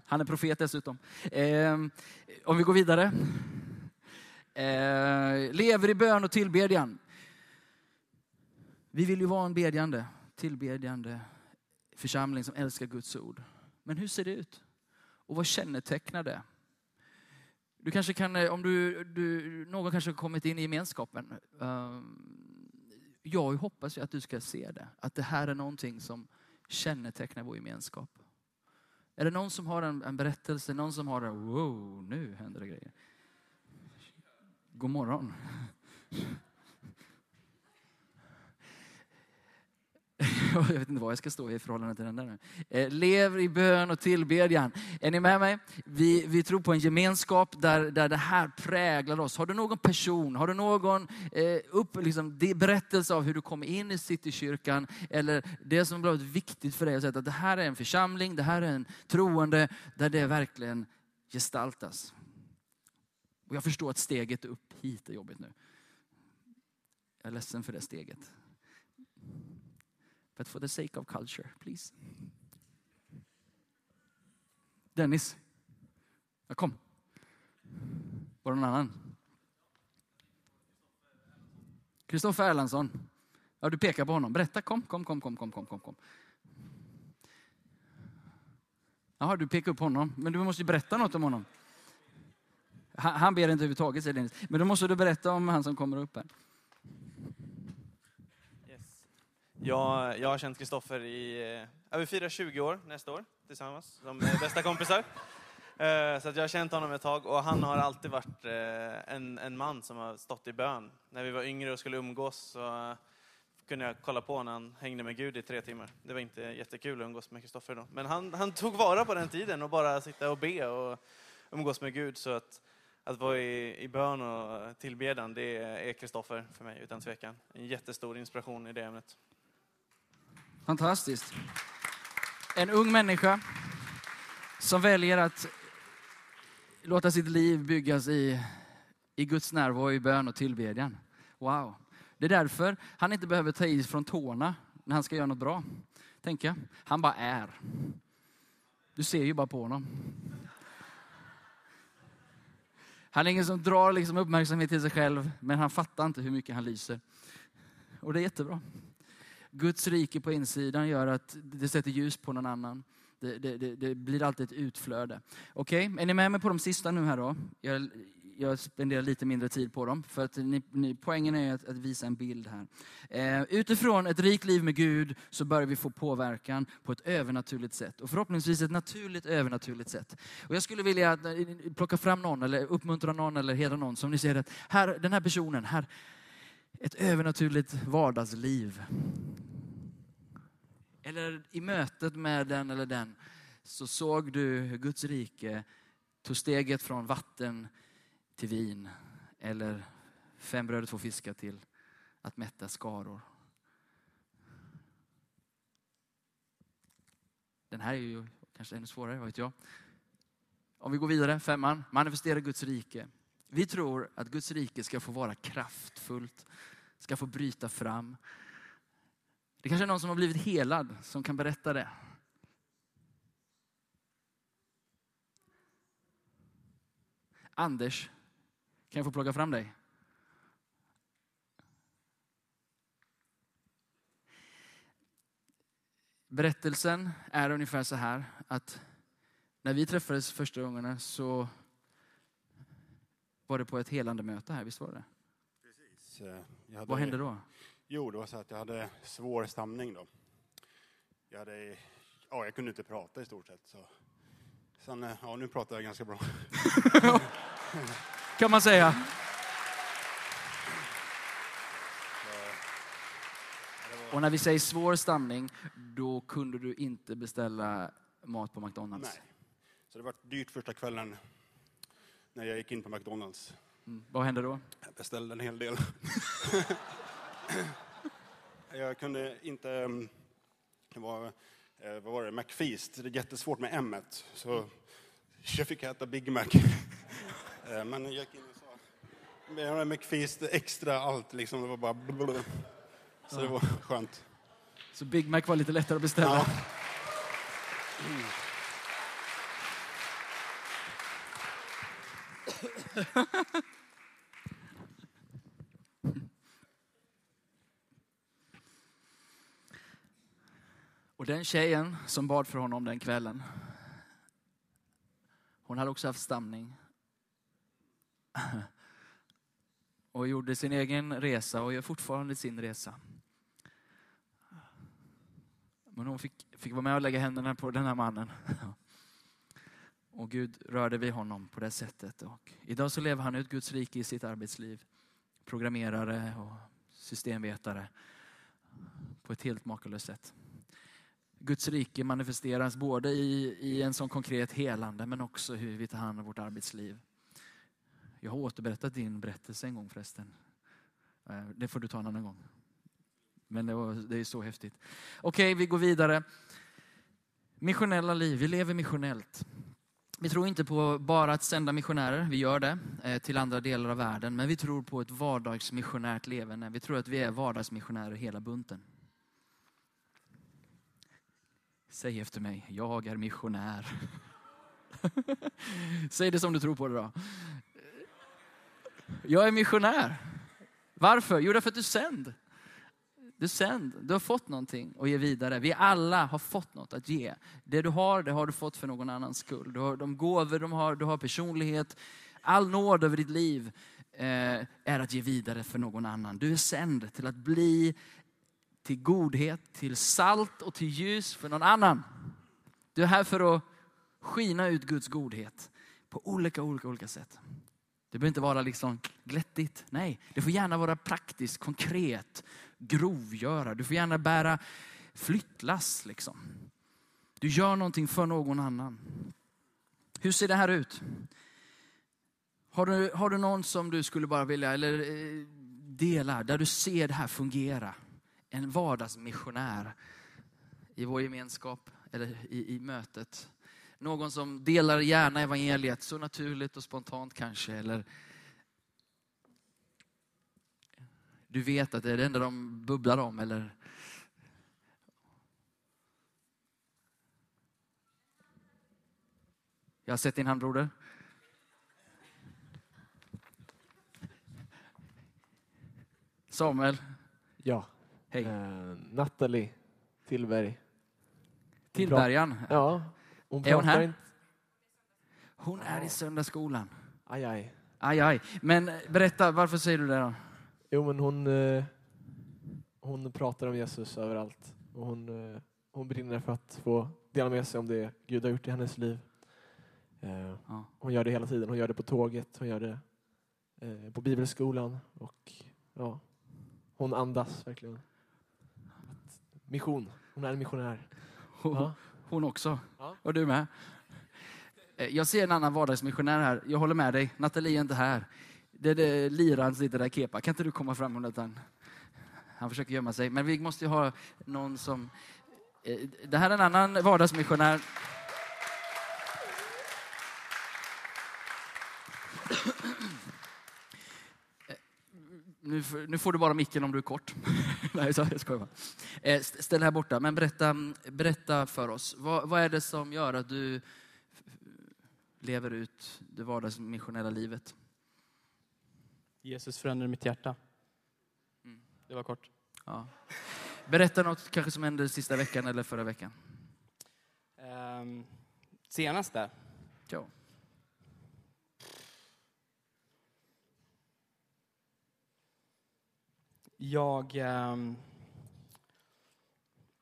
Han är profet dessutom. Eh, om vi går vidare. Eh, lever i bön och tillbedjan. Vi vill ju vara en bedjande, tillbedjande församling som älskar Guds ord. Men hur ser det ut? Och vad kännetecknar det? Du kanske kan, eh, om du, du, någon kanske har kommit in i gemenskapen. Ehm, jag hoppas ju att du ska se det. Att det här är någonting som kännetecknar vår gemenskap. Är det någon som har en, en berättelse, någon som har det, wow, nu händer det grejer. God morgon. Jag vet inte vad jag ska stå i förhållande till den där. nu. Eh, Lev i bön och tillbedjan. Är ni med mig? Vi, vi tror på en gemenskap där, där det här präglar oss. Har du någon person, har du någon eh, upp, liksom, berättelse av hur du kom in i Citykyrkan eller det som blivit viktigt för dig att säga att det här är en församling, det här är en troende där det verkligen gestaltas. Och jag förstår att steget upp hit är jobbigt nu. Jag är ledsen för det steget. But for the sake of culture, please. Dennis. Ja, kom. Var det någon annan? Kristoffer Erlandsson. Ja, du pekar på honom. Berätta. Kom, kom, kom, kom, kom, kom, kom. Jaha, du pekar upp honom. Men du måste ju berätta något om honom. Han ber inte överhuvudtaget, säger Dennis. Men då måste du berätta om han som kommer upp här. Jag, jag har känt Kristoffer i, eh, vi firar 20 år nästa år tillsammans som bästa kompisar. Eh, Så att jag har känt honom ett tag och han har alltid varit eh, en, en man som har stått i bön. När vi var yngre och skulle umgås så eh, kunde jag kolla på när han hängde med Gud i tre timmar. Det var inte jättekul att umgås med Kristoffer då. Men han, han tog vara på den tiden och bara sitta och be och umgås med Gud. Så att, att vara i, i bön och tillbedjan, det är Kristoffer för mig utan tvekan. En jättestor inspiration i det ämnet. Fantastiskt. En ung människa som väljer att låta sitt liv byggas i, i Guds närvaro, i bön och tillbedjan. Wow. Det är därför han inte behöver ta i från tårna när han ska göra något bra. Tänker jag. Han bara är. Du ser ju bara på honom. Han är ingen som drar liksom uppmärksamhet till sig själv, men han fattar inte hur mycket han lyser. Och det är jättebra. Guds rike på insidan gör att det sätter ljus på någon annan. Det, det, det, det blir alltid ett utflöde. Okej, är ni med mig på de sista nu här då? Jag, jag spenderar lite mindre tid på dem, för att ni, ni, poängen är att, att visa en bild här. Eh, utifrån ett rikt liv med Gud så börjar vi få påverkan på ett övernaturligt sätt. Och förhoppningsvis ett naturligt övernaturligt sätt. Och jag skulle vilja att, eh, plocka fram någon, eller uppmuntra någon, eller hedra någon som ni ser att här, den här personen, här, ett övernaturligt vardagsliv. Eller i mötet med den eller den så såg du hur Guds rike tog steget från vatten till vin. Eller fem bröd och två fiskar till att mätta skaror. Den här är ju kanske ännu svårare, vad vet jag. Om vi går vidare, femman, manifestera Guds rike. Vi tror att Guds rike ska få vara kraftfullt, ska få bryta fram. Det kanske är någon som har blivit helad som kan berätta det. Anders, kan jag få plocka fram dig? Berättelsen är ungefär så här att när vi träffades första gångerna så var det på ett helande möte här, visst var det? Precis. Eh, hade, Vad hände då? Jo, det var så att jag hade svår stamning då. Jag, hade, ja, jag kunde inte prata i stort sett. Så. Sen, eh, ja, nu pratar jag ganska bra. Kan man säga. Och när vi säger svår stamning, då kunde du inte beställa mat på McDonalds. Nej. Så det var dyrt första kvällen när jag gick in på McDonalds. Mm. Vad hände då? Jag beställde en hel del. jag kunde inte... mm, Det var, eh, vad var det, McFeast. Det är jättesvårt med M. Så jag fick äta Big Mac. Eh, Men jag gick in och sa... Jag har McFeast extra allt liksom. Det var bara... blablabla. Så det var skönt. Så Big Mac var lite lättare att beställa. Ja. Och den tjejen som bad för honom den kvällen, hon hade också haft stamning. Och gjorde sin egen resa och gör fortfarande sin resa. Men hon fick, fick vara med och lägga händerna på den här mannen. Och Gud rörde vid honom på det sättet. Och idag så lever han ut Guds rike i sitt arbetsliv. Programmerare och systemvetare. På ett helt makalöst sätt. Guds rike manifesteras både i, i en sån konkret helande men också hur vi tar hand om vårt arbetsliv. Jag har återberättat din berättelse en gång förresten. Eh, det får du ta en annan gång. Men det, var, det är så häftigt. Okej, vi går vidare. Missionella liv, vi lever missionellt. Vi tror inte på bara att sända missionärer, vi gör det eh, till andra delar av världen. Men vi tror på ett vardagsmissionärt levande. Vi tror att vi är vardagsmissionärer hela bunten. Säg efter mig, jag är missionär. Säg det som du tror på det då. Jag är missionär. Varför? Jo, därför att du är sänd. Du är sänd. Du har fått någonting att ge vidare. Vi alla har fått något att ge. Det du har, det har du fått för någon annans skull. Du har de gåvor du har, du har personlighet. All nåd över ditt liv eh, är att ge vidare för någon annan. Du är sänd till att bli till godhet, till salt och till ljus för någon annan. Du är här för att skina ut Guds godhet på olika, olika, olika sätt. Det behöver inte vara liksom glättigt. Nej, det får gärna vara praktiskt, konkret, grovgöra. Du får gärna bära flyttlass. Liksom. Du gör någonting för någon annan. Hur ser det här ut? Har du, har du någon som du skulle bara vilja eller, eh, dela, där du ser det här fungera? En vardagsmissionär i vår gemenskap eller i, i mötet. Någon som delar gärna evangeliet så naturligt och spontant kanske. Eller Du vet att det är det enda de bubblar om. Eller... Jag har sett din hand, broder. Samuel. Ja. Hej. Eh, Nathalie Tillberg. Tillbergan? Ja. Hon är hon här? Inte. Hon är i söndagsskolan. Aj, aj. Aj, aj. Men eh, berätta, varför säger du det då? Jo, men hon, eh, hon pratar om Jesus överallt. Och hon, eh, hon brinner för att få dela med sig om det Gud har gjort i hennes liv. Eh. Hon gör det hela tiden. Hon gör det på tåget, hon gör det på bibelskolan. Och ja, hon andas verkligen. Att, mission. Hon är en missionär. Hon, Ja. hon också. Ja. Och du med. Jag ser en annan vardagsmissionär här. Jag håller med dig. Nathalie är inte här. Det är det liran sitter där, Kepa. Kan inte du komma fram under? Han försöker gömma sig. Men vi måste ju ha någon som... Eh, det här är en annan vardagsmissionär. Eh, nu, får- nu får du bara micken om du är kort. Nej, jag skojar bara. Eh, ställ dig Ställ här borta, men berätta, berätta för oss. Vad, vad är det som gör att du lever ut det vardagsmissionella livet? Jesus förändrade mitt hjärta. Mm. Det var kort. Ja. Berätta något kanske som hände sista veckan eller förra veckan. Um, senast där. Ja. Jag, ehm,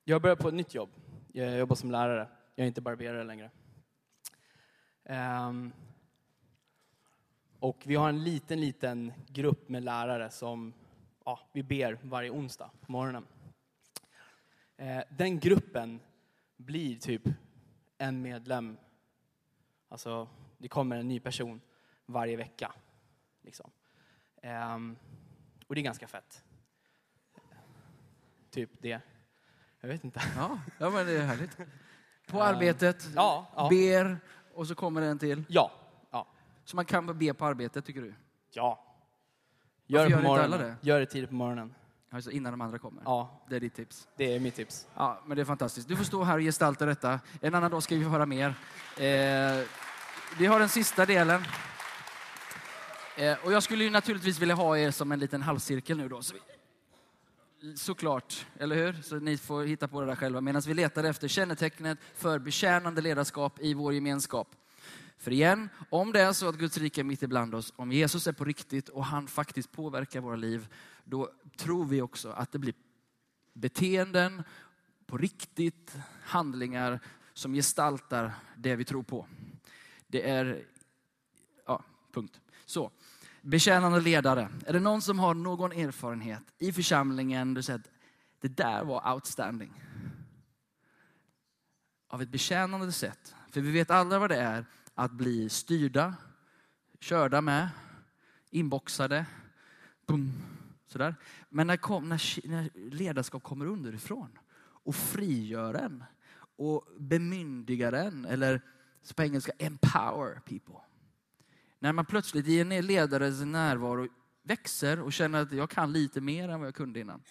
jag började på ett nytt jobb. Jag jobbar som lärare. Jag är inte barberare längre. Ehm, och vi har en liten, liten grupp med lärare som ja, vi ber varje onsdag på morgonen. Eh, den gruppen blir typ en medlem. Alltså, det kommer en ny person varje vecka. Liksom. Ehm, och det är ganska fett. Typ det. Jag vet inte. Ja, ja men det är härligt. På Eh, arbetet, Ja, ja. ber och så kommer det en till. Ja, Så man kan be på arbetet tycker du? ja. Varför Gör det gör på alla morgonen. det? Gör det tidigt på morgonen. Alltså innan de andra kommer? Ja, Det är ditt tips. det är mitt tips. Ja, men det är fantastiskt. Du får stå här och gestalta detta. En annan dag ska vi höra mer. Eh, vi har den sista delen. Eh, och jag skulle ju naturligtvis vilja ha er som en liten halvcirkel nu då. Så vi, såklart, eller hur? Så ni får hitta på det där själva medan vi letar efter kännetecknet för betjänande ledarskap i vår gemenskap. För igen, om det är så att Guds rike är mitt ibland oss, om Jesus är på riktigt och han faktiskt påverkar våra liv, då tror vi också att det blir beteenden, på riktigt, handlingar som gestaltar det vi tror på. Det är, ja, punkt. Så, betjänande ledare. Är det någon som har någon erfarenhet i församlingen, du säger att det där var outstanding. Av ett betjänande sätt. För vi vet alla vad det är att bli styrda, körda med, inboxade, boom, sådär. Men när, kom, när, när ledarskap kommer underifrån och frigör en och bemyndigar en, eller så på engelska empower people. När man plötsligt i en ledares närvaro växer och känner att jag kan lite mer än vad jag kunde innan.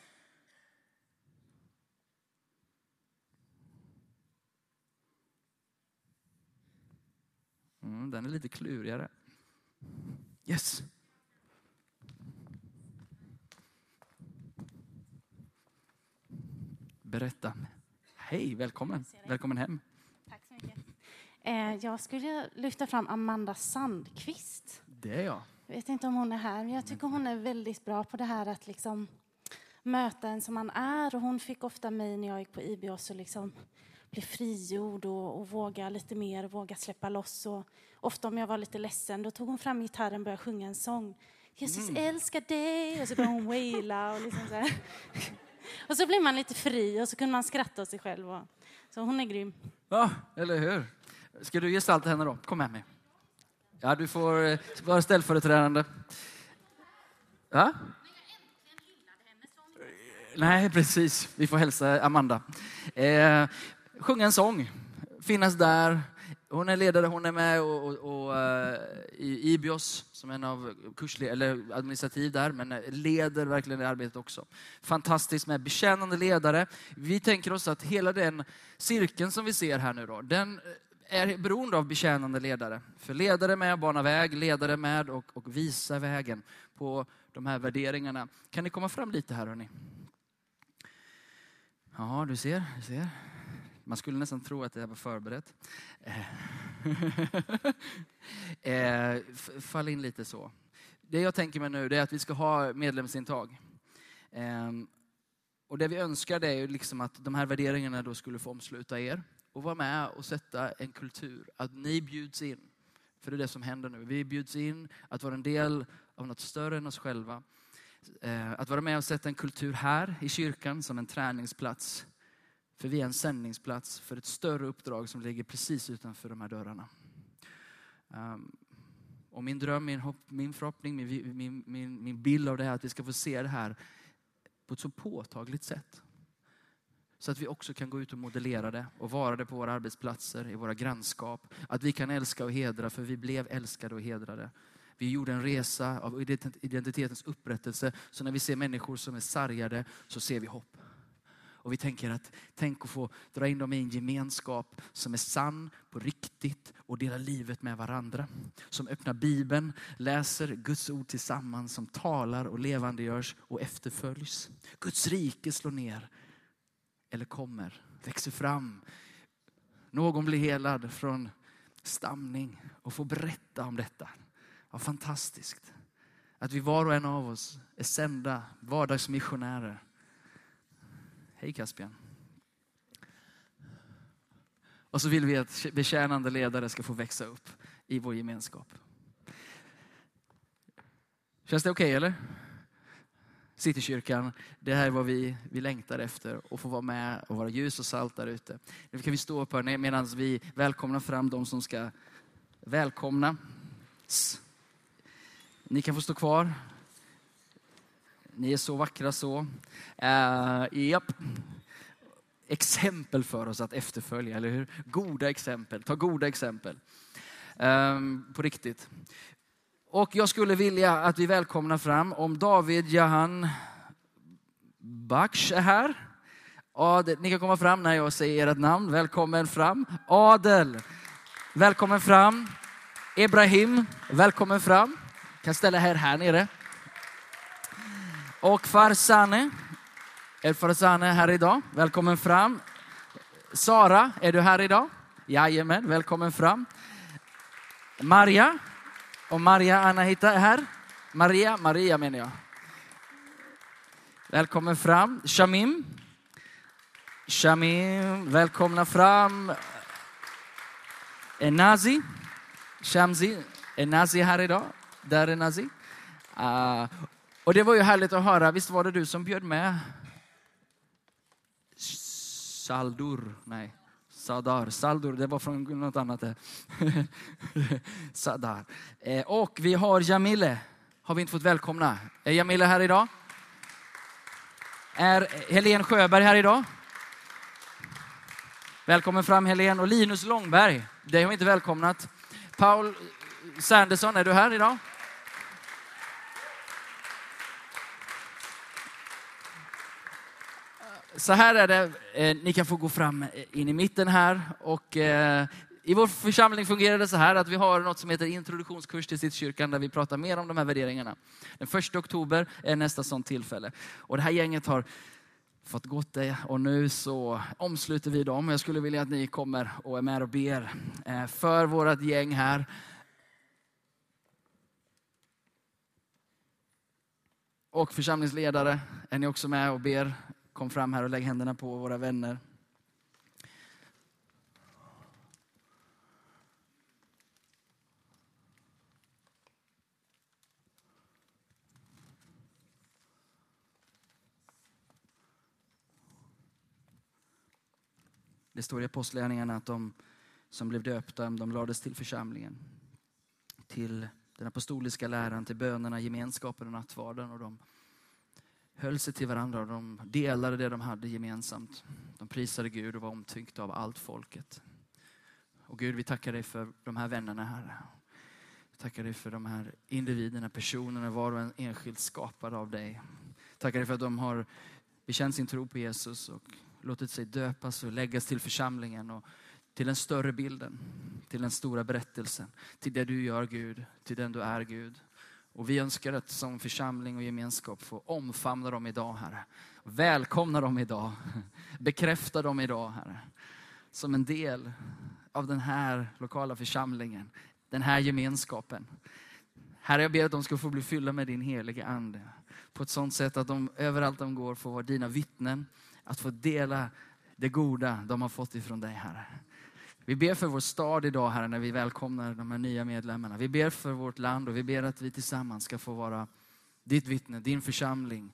Mm, den är lite klurigare. Yes. Berätta. Hej, välkommen. Välkommen hem. Tack så mycket. Eh, jag skulle lyfta fram Amanda Sandqvist. Det är jag. Jag vet inte om hon är här, men jag tycker hon är väldigt bra på det här att liksom möta en som man är. Och hon fick ofta mig när jag gick på IBOS och liksom bli frigjord och, och våga lite mer, våga släppa loss. Och ofta om jag var lite ledsen, då tog hon fram gitarren och började sjunga en sång. Jesus älskar dig! Och så började hon waila och liksom så här. Och så blev man lite fri och så kunde man skratta åt sig själv. Och, så hon är grym. Ja, eller hur? Ska du gestalta henne då? Kom med mig. Ja, du får eh, vara ställföreträdande. Ja? Nej, precis. Vi får hälsa Amanda. Eh, sjunga en sång, finnas där. Hon är ledare, hon är med och, och, och, eh, i IBIOS som en av kursled, eller administrativ där, men eh, leder verkligen det arbetet också. Fantastiskt med betjänande ledare. Vi tänker oss att hela den cirkeln som vi ser här nu då, den eh, är beroende av betjänande ledare. För ledare med bana väg, ledare med och, och visa vägen på de här värderingarna. Kan ni komma fram lite här hörni? Ja, du ser, du ser. Man skulle nästan tro att det här var förberett. Eh. eh fall in lite så. Det jag tänker mig nu är att vi ska ha medlemsintag. Ehm, och det vi önskar det är liksom att de här värderingarna då skulle få omsluta er och vara med och sätta en kultur. Att ni bjuds in. För det är det som händer nu. Vi bjuds in att vara en del av något större än oss själva. Eh, Att vara med och sätta en kultur här i kyrkan som en träningsplats. För vi är en sändningsplats för ett större uppdrag som ligger precis utanför de här dörrarna. Ehm, och min dröm, min, hopp, min förhoppning, min, min, min, min bild av det här är att vi ska få se det här på ett så påtagligt sätt. Så att vi också kan gå ut och modellera det och vara det på våra arbetsplatser, i våra grannskap. Att vi kan älska och hedra, för vi blev älskade och hedrade. Vi gjorde en resa av identitetens upprättelse, så när vi ser människor som är sargade så ser vi hopp. Och vi tänker att tänk att få dra in dem i en gemenskap som är sann, på riktigt och dela livet med varandra. Som öppnar Bibeln, läser Guds ord tillsammans, som talar och levandegörs och efterföljs. Guds rike slår ner, eller kommer, växer fram. Någon blir helad från stamning och får berätta om detta. Vad fantastiskt. Att vi var och en av oss är sända vardagsmissionärer. Hej Caspian. Och så vill vi att betjänande ledare ska få växa upp i vår gemenskap. Känns det okej eller? Citykyrkan, det här är vad vi, vi längtar efter. Att få vara med och vara ljus och salt där ute. Nu kan vi stå upp här medan vi välkomnar fram de som ska välkomna. Ni kan få stå kvar. Ni är så vackra så. Uh, japp. Exempel för oss att efterfölja, eller hur? Goda exempel. Ta goda exempel. Ehm, på riktigt. Och jag skulle vilja att vi välkomnar fram, om David Jahan Baksh är här. Adel, ni kan komma fram när jag säger ert namn. Välkommen fram. Adel, välkommen fram. Ibrahim, välkommen fram. Kan ställa här, här nere. Och Farzane. Är Farzane här idag? Välkommen fram. Sara, är du här idag? Jajamän, välkommen fram. Maria. Och Maria Anahita är här. Maria, Maria menar jag. Välkommen fram. Shamim. Shamim, välkomna fram. Enazi. Shamsi. Är här idag? Där är Nazi. Uh, ah, och det var ju härligt att höra. Visst var det du som bjöd med? Saldur, nej. Sadar, Saldur, det var från något annat. där. Sadar. Eh, och vi har Jamile, har vi inte fått välkomna. Är Jamile här idag? Är Helen Sjöberg här idag? Välkommen fram Helen och Linus Långberg, det har vi inte välkomnat. Paul Sanderson, är du här idag? Så här är det, eh, ni kan få gå fram eh, in i mitten här. Och, eh, I vår församling fungerar det så här att vi har något som heter introduktionskurs till Citykyrkan där vi pratar mer om de här värderingarna. Den första oktober är nästa sånt tillfälle. Och det här gänget har fått gått det och nu så omsluter vi dem. Jag skulle vilja att ni kommer och är med och ber eh, för vårt gäng här. Och församlingsledare, är ni också med och ber? Kom fram här och lägg händerna på våra vänner. Det står i Apostlagärningarna att de som blev döpta, de lades till församlingen. Till den apostoliska läran, till bönerna, gemenskapen och nattvarden. Och de höll sig till varandra och de delade det de hade gemensamt. De prisade Gud och var omtyckta av allt folket. Och Gud, vi tackar dig för de här vännerna här. Vi tackar dig för de här individerna, personerna, var och en enskilt skapad av dig. Tackar dig för att de har bekänt sin tro på Jesus och låtit sig döpas och läggas till församlingen och till den större bilden, till den stora berättelsen, till det du gör Gud, till den du är Gud. Och vi önskar att som församling och gemenskap få omfamna dem idag, Herre. Välkomna dem idag. Bekräfta dem idag, Herre. Som en del av den här lokala församlingen, den här gemenskapen. Herre, jag ber att de ska få bli fyllda med din heliga Ande. På ett sånt sätt att de överallt de går får vara dina vittnen. Att få dela det goda de har fått ifrån dig, Herre. Vi ber för vår stad idag, Herre, när vi välkomnar de här nya medlemmarna. Vi ber för vårt land och vi ber att vi tillsammans ska få vara ditt vittne, din församling,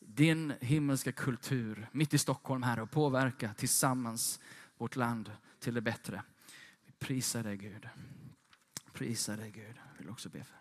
din himmelska kultur mitt i Stockholm, Herre, och påverka tillsammans vårt land till det bättre. Vi prisar dig, Gud. Prisar dig, Gud. Jag vill också be för.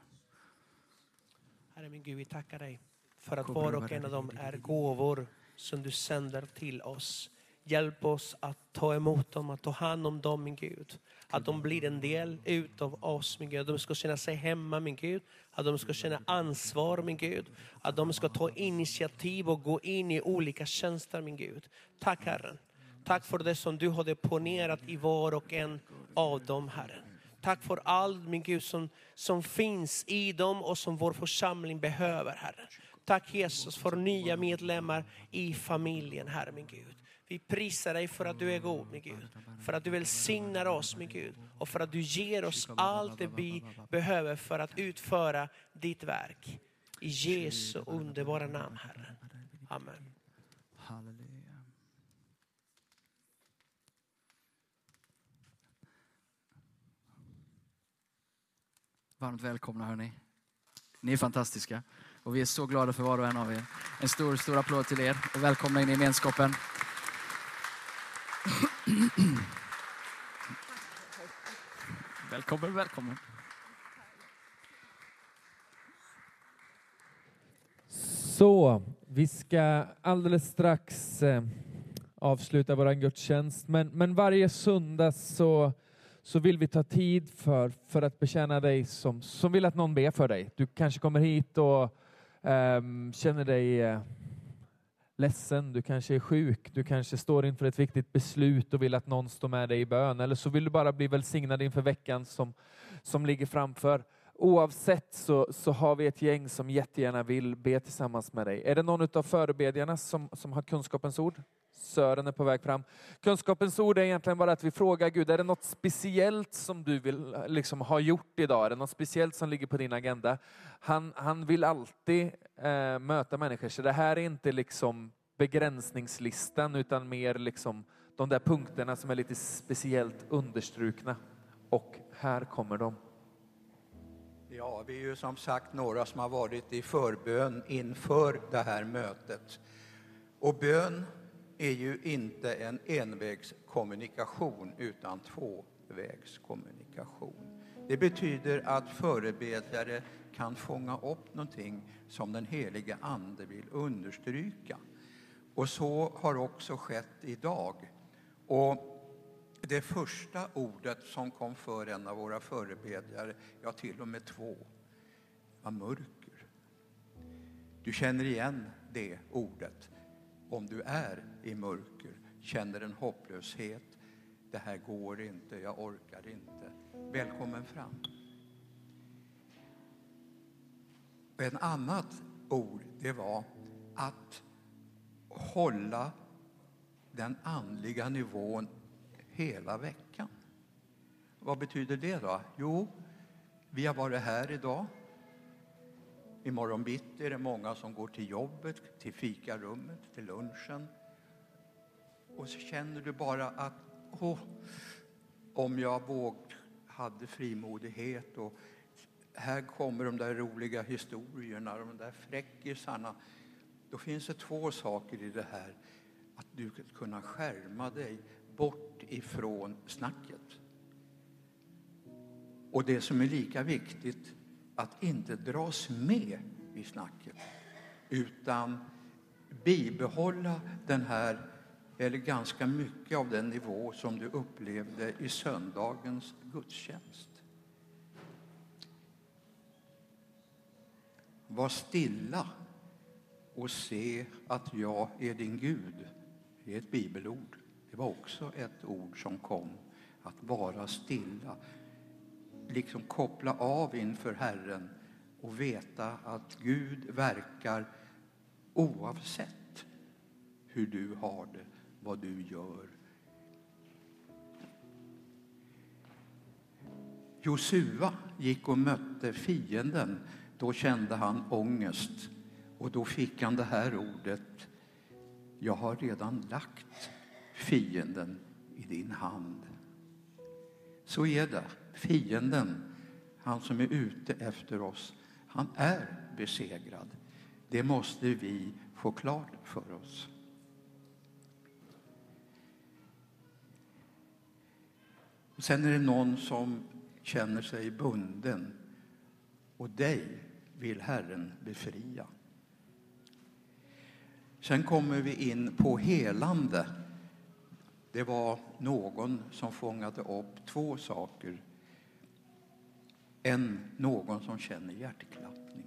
Herre min Gud, vi tackar dig för att var och en av dem är gåvor som du sänder till oss. Hjälp oss att ta emot dem, att ta hand om dem, min Gud. Att de blir en del utav oss, min Gud. Att de ska känna sig hemma, min Gud. Att de ska känna ansvar, min Gud. Att de ska ta initiativ och gå in i olika tjänster, min Gud. Tack Herren. Tack för det som du har deponerat i var och en av dem, Herren. Tack för allt, min Gud, som, som finns i dem och som vår församling behöver, Herre. Tack Jesus för nya medlemmar i familjen, Herre min Gud. Vi prisar dig för att du är god, min Gud. För att du välsignar oss, min Gud. Och för att du ger oss allt det vi behöver för att utföra ditt verk. I Jesu underbara namn, Herre. Amen. Halleluja. Varmt välkomna hörni. Ni är fantastiska och vi är så glada för var och en av er. En stor, stor applåd till er och välkomna in i gemenskapen. Välkommen, välkommen. Så, vi ska alldeles strax eh, avsluta vår gudstjänst. Men, men varje söndag så, så vill vi ta tid för, för att betjäna dig som, som vill att någon ber för dig. Du kanske kommer hit och ehm, känner dig eh, ledsen, du kanske är sjuk, du kanske står inför ett viktigt beslut och vill att någon står med dig i bön. Eller så vill du bara bli välsignad inför veckan som, som ligger framför. Oavsett så, så har vi ett gäng som jättegärna vill be tillsammans med dig. Är det någon av förebedjarna som, som har kunskapens ord? Sören är på väg fram. Kunskapens ord är egentligen bara att vi frågar Gud, är det något speciellt som du vill liksom ha gjort idag? Är det något speciellt som ligger på din agenda? Han, han vill alltid eh, möta människor, så det här är inte liksom begränsningslistan utan mer liksom de där punkterna som är lite speciellt understrukna. Och här kommer de. Ja, vi är ju som sagt några som har varit i förbön inför det här mötet. Och bön är ju inte en envägskommunikation utan tvåvägskommunikation. Det betyder att förebedjare kan fånga upp någonting som den helige Ande vill understryka. Och så har också skett idag. Och det första ordet som kom för en av våra förebedjare, ja till och med två, var mörker. Du känner igen det ordet om du är i mörker, känner en hopplöshet. Det här går inte, jag orkar inte. Välkommen fram. En annat ord, det var att hålla den andliga nivån hela veckan. Vad betyder det då? Jo, vi har varit här idag. Imorgon bitti är det många som går till jobbet, till fikarummet, till lunchen. Och så känner du bara att oh, om jag våg, hade frimodighet och här kommer de där roliga historierna, de där fräckisarna. Då finns det två saker i det här. Att du ska kunna skärma dig bort ifrån snacket. Och det som är lika viktigt, att inte dras med i snacket utan bibehålla den här, eller ganska mycket av den nivå som du upplevde i söndagens gudstjänst. Var stilla och se att jag är din Gud. Det är ett bibelord. Det var också ett ord som kom, att vara stilla. Liksom koppla av inför Herren och veta att Gud verkar oavsett hur du har det, vad du gör. Josua gick och mötte fienden. Då kände han ångest och då fick han det här ordet. Jag har redan lagt fienden i din hand. Så är det. Fienden, han som är ute efter oss, han är besegrad. Det måste vi få klart för oss. Och sen är det någon som känner sig bunden och dig vill Herren befria. Sen kommer vi in på helande. Det var någon som fångade upp två saker än någon som känner hjärtklappning.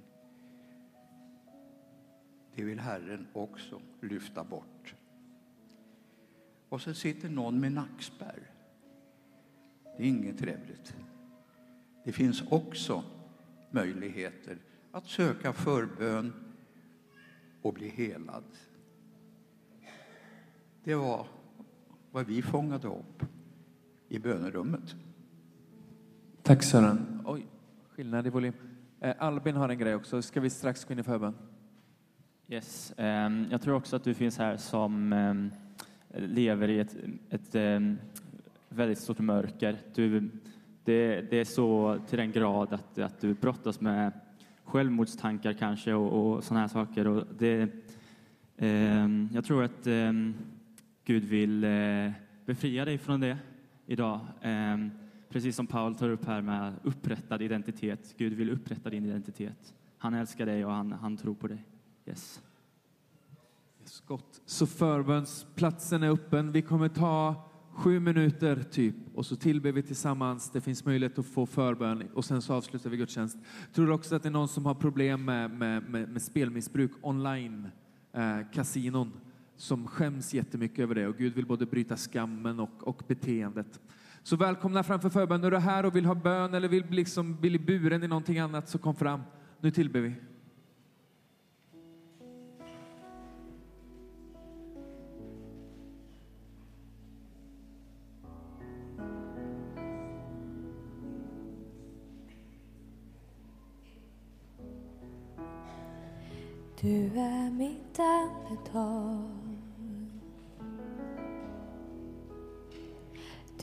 Det vill Herren också lyfta bort. Och så sitter någon med nackspärr. Det är inget trevligt. Det finns också möjligheter att söka förbön och bli helad. Det var vad vi fångade upp i bönerummet. Tack Sören. Oj, skillnad i volym. Eh, Albin har en grej också. Ska vi strax gå in i förbön? Yes. Ehm, jag tror också att du finns här som ehm, lever i ett, ett ehm, väldigt stort mörker. Du, det, det är så till den grad att, att du brottas med självmordstankar kanske och, och sådana här saker. Och det, jag tror att Gud vill eh, befria dig från det idag. Precis som Paul tar upp här med upprättad identitet. Gud vill upprätta din identitet. Han älskar dig och han, han tror på dig. Yes. Yes, gott. Så förbönsplatsen är öppen. Vi kommer ta sju minuter typ och så tillber vi tillsammans. Det finns möjlighet att få förbön och sen så avslutar vi gudstjänst. Tror också att det är någon som har problem med, med, med, med spelmissbruk online, eh, kasinon, som skäms jättemycket över det och Gud vill både bryta skammen och, och beteendet. Så välkomna framför förbön. Är du här och vill ha bön eller vill bli liksom bli buren i någonting annat så kom fram. Nu tillber vi. Du är mitt andetag